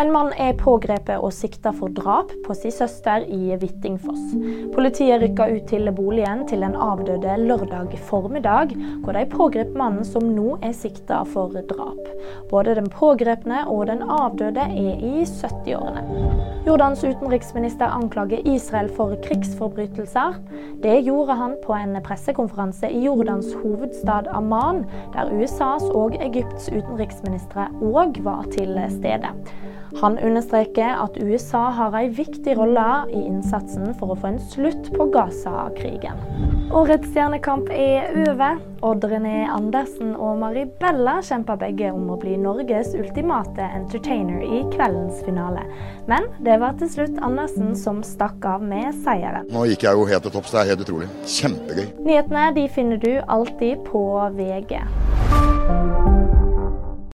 En mann er pågrepet og sikta for drap på sin søster i Hvittingfoss. Politiet rykka ut til boligen til den avdøde lørdag formiddag, hvor de pågrep mannen som nå er sikta for drap. Både den pågrepne og den avdøde er i 70-årene. Jordans utenriksminister anklager Israel for krigsforbrytelser. Det gjorde han på en pressekonferanse i Jordans hovedstad Amman, der USAs og Egypts utenriksministre òg var til stede. Han understreker at USA har en viktig rolle i innsatsen for å få en slutt på Gaza-krigen. Årets stjernekamp er over. Odd René Andersen og Maribella kjemper begge om å bli Norges ultimate entertainer i kveldens finale. Men det var til slutt Andersen som stakk av med seieren. Nå gikk jeg jo helt til topps. Det er helt utrolig. Kjempegøy. Nyhetene de finner du alltid på VG.